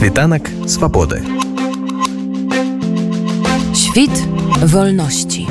Світанак свабоды. Świt wolności.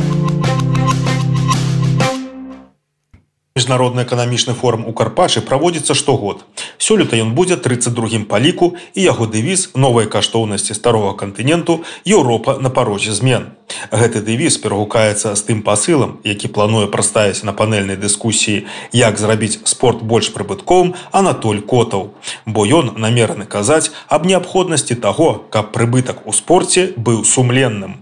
Міжнародны эканамічны форум у карпачы праводзіцца штогод. Сёлета ён будзе 32м па ліку і яго дэвіз новай каштоўнасці старога кантыненту Еўропа на парозе змен. Гэты дэвіз перагукаецца з тым пасылам, які плануе праставіць на панельнай дыскусіі, як зрабіць спорт больш прыбытковым Анатоль Котаў. Бо ён намераны казаць аб неабходнасці таго, каб прыбытак у спорце быў сумленным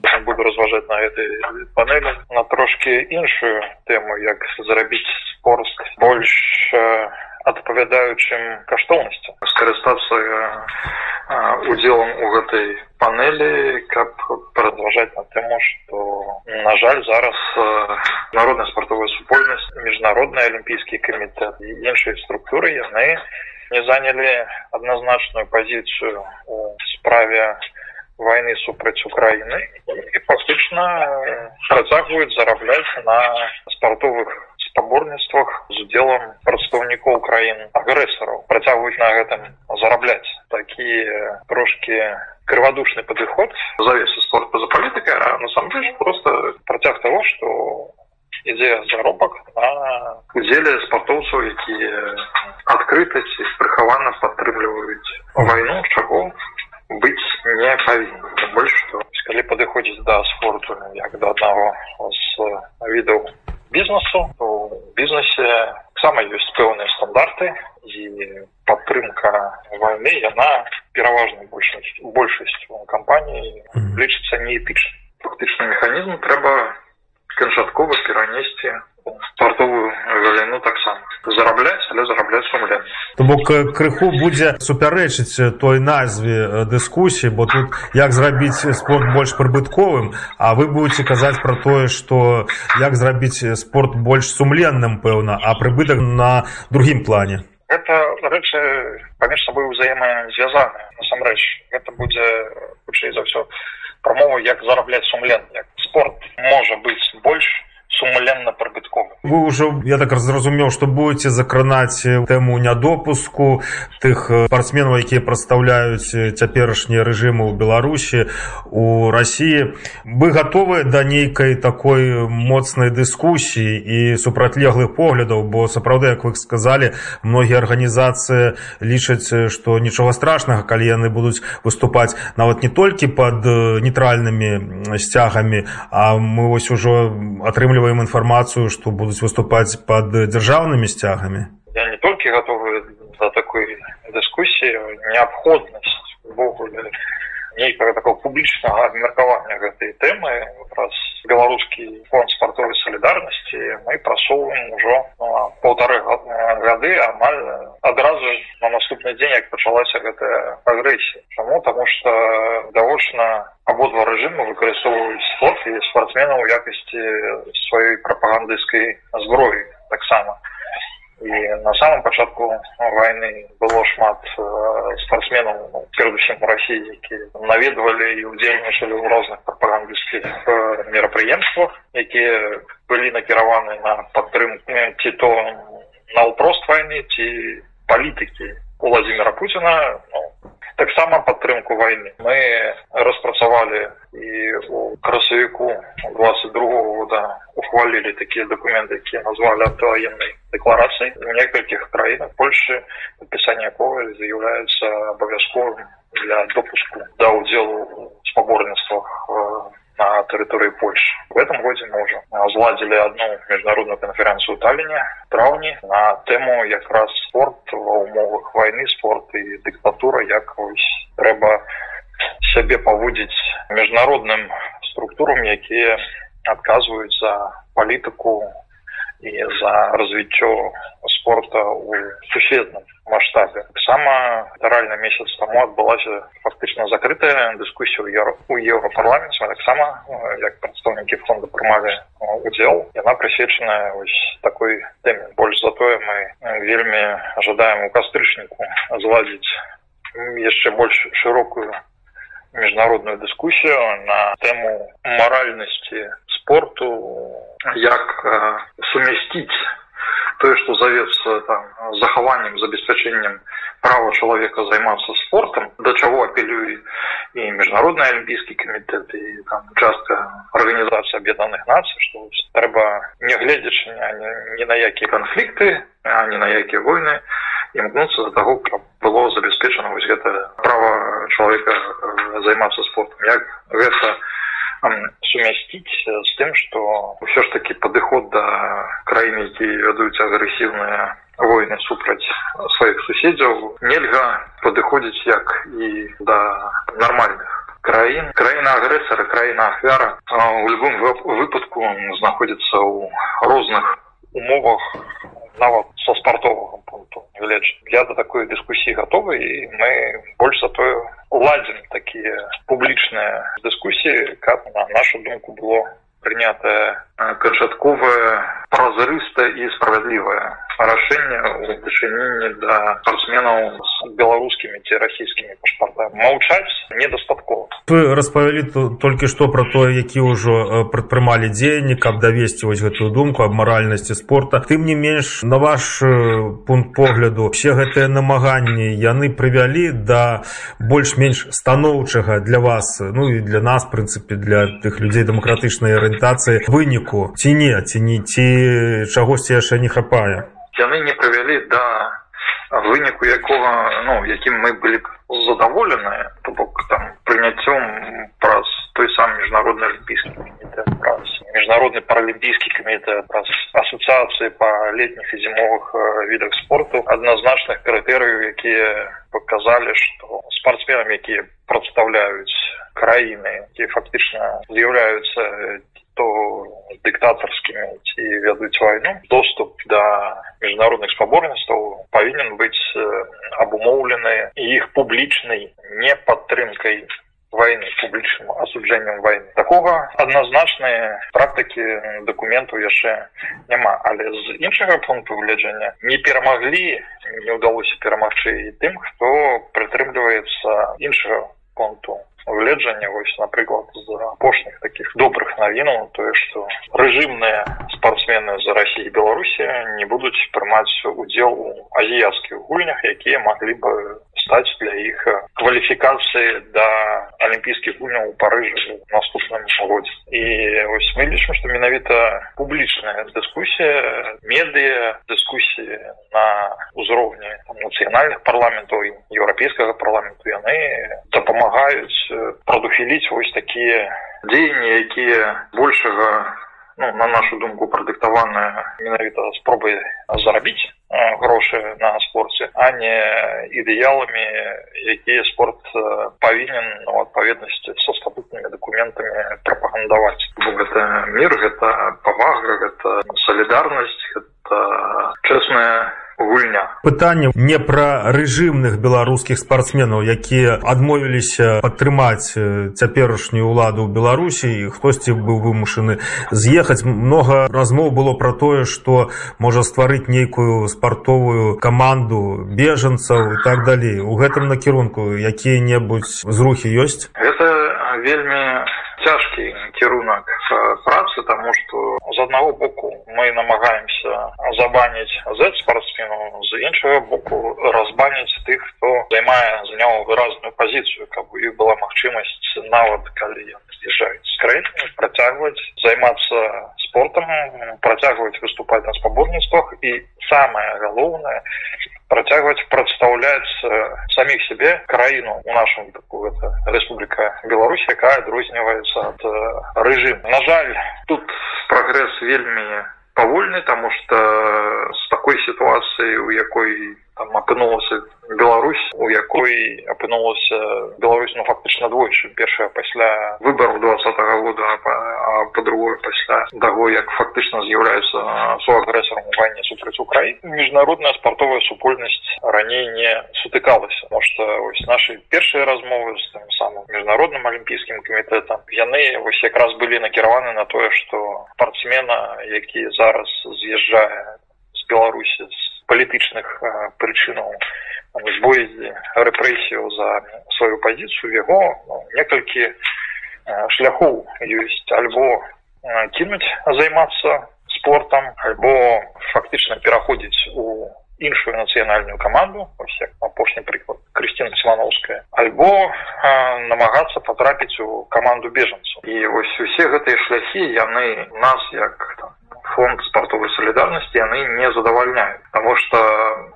разважаць на гэтай панелі на трошки іншую тэму як зрабіць спорт больш адпавядаючым каштоўнасцю скарыстацца удзелам у гэтай панелі каб разважаць на тэму што на жаль зараз народная спартовая супольнасць міжнародны алімпійскі камітэт і іншыя структуры яны не занялі адназначную пазіцыю у справе войны супраць Украіны і фактычна працягваюць зарабляць на спартовых спаборніцтвах з удзелам прадстаўнікоў краін агрэсараў працягваюць на гэтым зарабляць. Такі трошки крывадушны падыход завесе спорт па-за палітыкай а насамрэч просто працяг того что ідзе заробак на удзеле спартоўцаў якія адкрытасці прыхавана падтрымліваюць вайну чаго быць не павінен. Больш што калі падыходзіць да спорту як да аднаго з відаў бізнесу то бізнесе таксама ёсць пэўныя стандарты і падтрымка войны яна пераважна большасць большасць кампаніі лічыцца неэтычна фактычны механізм трэба канчаткова перанесці стартовую галіну таксама зарабляць але зарабляць сумля то бок крыху будзе супярэчыць той назве дыскусіі бо тут як зрабіць спорт больш прыбытковым а вы будете казаць про тое что як зрабіць спорт больш сумленным пэўна а прыбытак на другім плане это рэчы паміж сабой узаемазвязаны насамрэч это будзе хутчэй за ўсё прамову як зарабляць сумлен. Як спорт можа быць больш сумленна прыбыткова вы ўжо я так зразумеў што будете закранаць тэму нядопуску тых спартсменаў якія прадстаўляюць цяперашнія рэжымы ў беларусі у рассіі вы гатовы да нейкай такой моцнай дыскусіі і супрацьлеглых поглядаў бо сапраўды як вы сказалі многія арганізацыі лічаць што нічога страшнага калі яны будуць выступаць нават не толькі под нейтральнымі сцягамі а мы вось ужо атрымліваем атрымліваем інфармацыю што будуць выступаць под дзяржаўнымі сцягамі я не толькі готовы за такой дыскусіі неабходнасць увогуле нейкага такого публічнага абмеркавання гэтай тэмы праз беларускі фонд спартовай салідарнасці мы прасоўваем ужо ну, полторы гады амаль адразу на наступны дзень як пачалася гэтая агрэсія чаму таму что давочна абодва рэжымы выкарыстоўваюць спорт і спортсменаў у якасці сваёй прапагандыйскай зброі таксама і на самом пачатку войны было шмат э, спортсменаў ну, у россии які наведвалі і удзельнічалі ў розных прапагандыйскіх э, мерапрыемствах якія былі накіраваны на падтрымку ці то наўпрост войны ці палітыкі владимира путина ну, таксама падтрымку войны мы распрацавалі і у красавіку 22 года ухвалілі такія документы якія назвалі антываеннай дэкларацыі у некалькіх краінах польльши падпісанне якога з'яўляецца абавязковым для допуску да удзелу спаборніцтвах на тэрыторыі Польши. В этом годзе мы уже зладзілі одну міжнародную канферэнцыю Таліне траўні на тэму якраз спорт ва умовах войны спорт і дыктатура як вось трэба сябе паводзіць міжнародным структурам якія адказваюць за палітыку і за развіццё спорта у сусветным масштабе. Таксама даральна месяц таму адбылася фактычна закрытая дыскусія у еўрапарламенце таксама як прадстаўнікі фонда прымалі удзел яна прысвечаная ось такой тэме больш затое мы вельмі жадаем у кастрычніку зладзіць яшчэ больш шырокую міжнародную дыскусію на тэму маральнасці спорту як сумясціць тое што завецца там захаваннем забеспячэннем права чалавека займацца спортам да чаго апелюе і міжнародны алімпійскі камітэт і там частка арганізацыі аб'яднаных нацый што трэба нягледзячы ні на якія канфлікты а не на якія войны імкнуцца за таго каб было забяспечана вось гэта права чалавека займацца спортом. Як гэта сумясціць з тым што ўсё ж такі падыход да краіны які вядуць агрэсіўныя войны супраць сваіх суседзяў нельга падыходзіць як і да нармальных краін краіна агрэсара краіна ахвяра у любым выпадку знаходзіцца ў розных умовах нават со спартовага пункту гледж я до такой дыскусіі готовы і мы больш за тое ладзім такія публічныя дыскусіі каб на нашу думку было прынятае канчатковае празрыста і справядлівае рашэнне ў дачыненні да спартсменаў з беларускімі ці расійскімі пашпартамі маўчаць недастаткова вы распавялі толькі што пра тое які ўжо прадпрымалі дзеянні каб давесці вось гэтую думку аб маральнасці спорта. Тым не менш на ваш пункт погляду все гэтыя намаганні яны прывялі да больш-менш станоўчага для вас ну і для нас прынцыпе для тых людзей дэмакратычнай арыентацыі выніку ці не ці не ці чагосьці яшчэ не хапае. Яны не прывялі да выніку якога ну якім мы былі задаволеныя то бок там прыняццём праз той сам міжнародны алімпійскі камітэт праз міжнародны паралімпійскі камітэт праз асацыяцыі па летніх і зімовых відах спорту. Адназначных крытэрыяў якія паказалі што спартсменам якія прадстаўляюць краіны якія фактычна з'яўляюцца то дыктатарскімі ці вядуць вайну доступ да міжнародных спаборніцтваў павінен быць абумоўлены іх публічнай непадтрымкай войны публічным асуджэннем войны. Такога адназначныя практыкі дакументаў яшчэ няма але з іншага пункту гледжання не перамаглі не ўдалося перамагчы і тым хто прытрымліваецца іншага пункту гледжання вось напрыклад з апошніх таких добрых навінаў тое што рэжымныя спартсмены з Росіі беларусі не будуць прымаць удзел у азіяцкіх гульнях якія маглі бы стаць для іх кваліфікацыі да алімпійскіх гульняў у парыжы наступным годзе і вось мы лічым што менавіта публічная дыскусія медыя дыскусіі на ўзроўні нацыянальных парламентаў і еўрапейскага парламенту яны дапамагаюць прадухіліць вось такія дзеянні якія большага ну, на нашу думку прадыктаваная менавіта спробай зарабіць грошы на спорце а не ідэаламі якія спорт павінен у ну, адпаведнасці со статутнымі дакументамі прапагандаваць гэта мир гэта павага гэта салідарнасць гэта чэсная гульня. Пытанне не пра рэжымных беларускіх спартсменаў якія адмовіліся падтрымаць цяперашнюю ўладу ў беларусі хтосьці быў вымушаны з'ехаць. Много размоў было пра тое што можа стварыць нейкую спартовую каманду бежанцаў і так далей. У гэтым накірунку якія-небудзь зрухі ёсць? Гэта вельмі цяжкі кірунак працы таму што з аднаго боку мы намагаемся забаніць z спортсменаў з іншага боку разбаніць тых хто займае заняў выразную пазіцыю каб у іх была магчымасць нават калі з'язджаюць з краіны працягваць займацца спортом працягваць выступаць на спаборніцтвах. І самае галоўнае працягваць прадстаўляць саміх сябе краіну у нашым такую Рэспубліка Беларусь якая адрозніваецца ад рэжым на жаль тут прагрэс вельмі павольны таму што з такой сітуацыі у якой там апынулася якой апынулася Беларусь ну фактычна двойчы першая пасля выбору двадцатого года а по-другое пасля таго як фактычна з'яўляецца суагрэсарам у вайне супраць Украіны міжнародная спартовая супольнасць раней не сутыкалася что ось наши першыя размовы з тым самым міжнародным алімпійскім камітэтам яны вось якраз былі накіраваны на тое что спортсмена які зараз з'язджае з беларусі з палітычных прычынаў збоездзе рэпрэсію за сваю пазіцыю яго ну, некалькі шляхоў ёсць. Альбо кінуць займацца спортам альбо фактычна пераходзіць у іншую нацыянальную каманду. Як апошні прыклад Крысціна Смановская альбо а, намагацца патрапіць у каманду бежанцу і вось усе гэтыя шляхі яны нас як фонд спартовой солідарнасці яны не задавальняюць потому что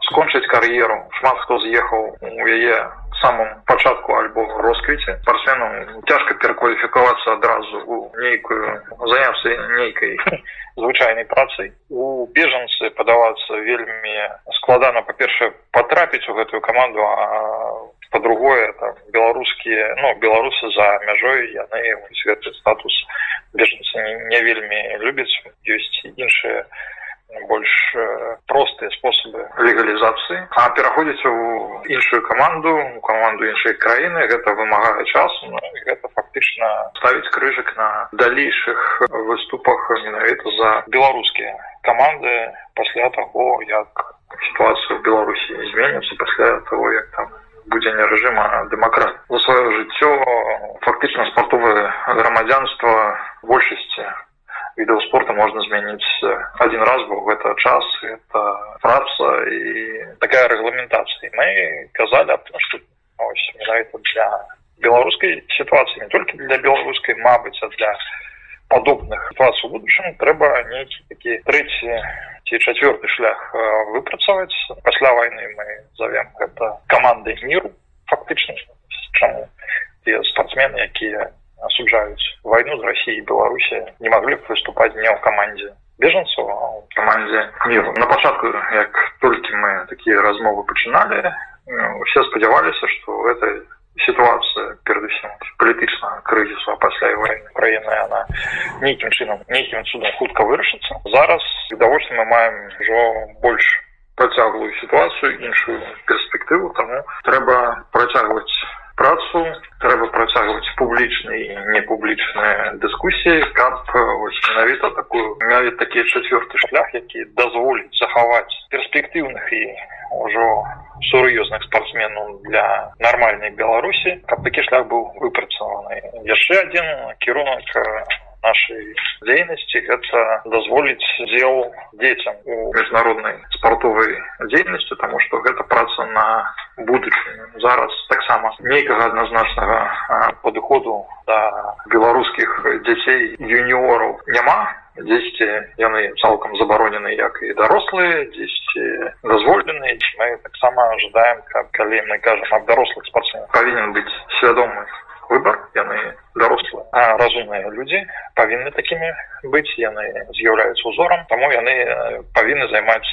скончыць кар'еру шмат хто з'ехаў у яе самом пачатку альбо росквіце спортсменам цяжка перакваліфікавацца адразу у нейкую заняцца нейкай звычайнай працай у бежанцы падавацца вельмі складана па-першае патрапіць у гэтую каманду а по-другое там беларускія ну беларусы за мяжой яны гэты статус. Бежанцы не, не вельмі любяць ёсць іншыя больш простыя спосабы легалізацыі а пераходзіць у іншую каманду у каманду іншай краіны гэта вымагае часу ну, гэта фактычна ставіць крыжык на далейшых выступах менавіта за беларускія каманды пасля таго як сітуацыя в беларусі зменіцца пасля того як там будзення рэжыма дэмакрат за сваё жыццё фактычна спартовае грамадзянства большасці відаў спорта можна змяніць один раз бо гэта час. Это праца і такая рэгламентацыя мы казалі аб что менавіта для беларускай сітуацыі не толькі для беларускай мабыць а для падобных сітуацый у будучым трэба нейкі такі трэці ці чацвёрты шлях выпрацаваць пасля войны мы завем гэта камандай міру фактычна чаму те спортсмены якія осуждаюць войну з Россией и Беларусі не могли б выступать не в команде беженцаў в команде миру. На пачатку як толькі мы такія размовы пачыналі все спадзяваліся что это ситуация перадусім палітычна крызісу пасля войны краіны она нейкім чынам нейкім цудам хутка вырашыцца. Зараз відавочна мы маем ужо больш працяглую сітуацыю іншую перспектыву таму трэба працягваць працу трэба працягваць публічныя і непублічныя дыскусіі каб менавіта такую мявіць такі чацвёрты шлях які дазволіць захаваць перспектыўных і ўжо сур'ёзных спортсменаў для нармальнай беларусі каб такі шлях быў выпрацаваны. Яшчэ адзін кірунак нашай дзейнасці гэта дазволіць дзел дзецям у міжнароднай спартовай дзейнасці тому что гэта праца на будучыню зараз таксама нейкага адназначнага падыходу да беларускіх дзяцей юніораў няма. Дзесьці яны цалкам забаронены як і дарослыя дзесьці дазволеныя. Мы таксама ожидаем каб калі мы кажам аб дарослых спортсменах павінен быць свядомы выбор яны дарослыя а разумныя людзі павінны такімі быць яны з'яўляюцца узорам таму яны павінны займаць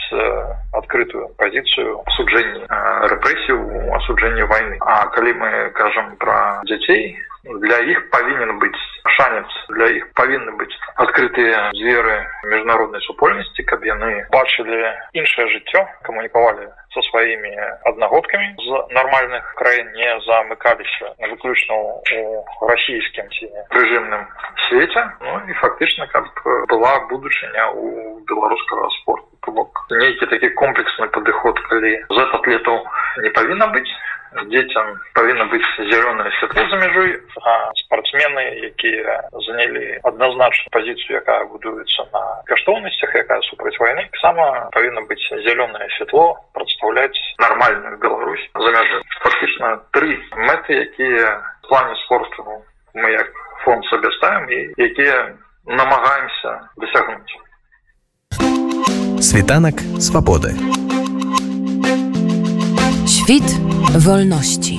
адкрытую пазіцыю асуджэнні рэпрэсію асуджэнні войны. А калі мы кажам пра дзяцей для іх павінен быць шанец для іх павінны быць адкрытыя дзверы міжнароднай супольнасці каб яны бачылі іншае жыццё камунікавалі со сваімі аднагодкамі з нармальных краін не замыкаліся выключна у расійскім ці рэжымным свеце ну і фактычна каб была будучыня у беларускага спорту бок нейкі такі комплексны падыход калі за атлетаў не павінна быць дзецям павінна быць зялёная святло за мяжой а спортсмены якія занялі адназначную пазіцыю якая будуецца на каштоўнасцях якая супраць войны таксама павінна быць зялёное святло прадстаўляць нармальную Беларусь за мяжой. Фактычна тры мэты якія плане спорту мы як фонд сабе ставим і якія намагаемся дасягнуць. Світанак свабоды. Świt wolności.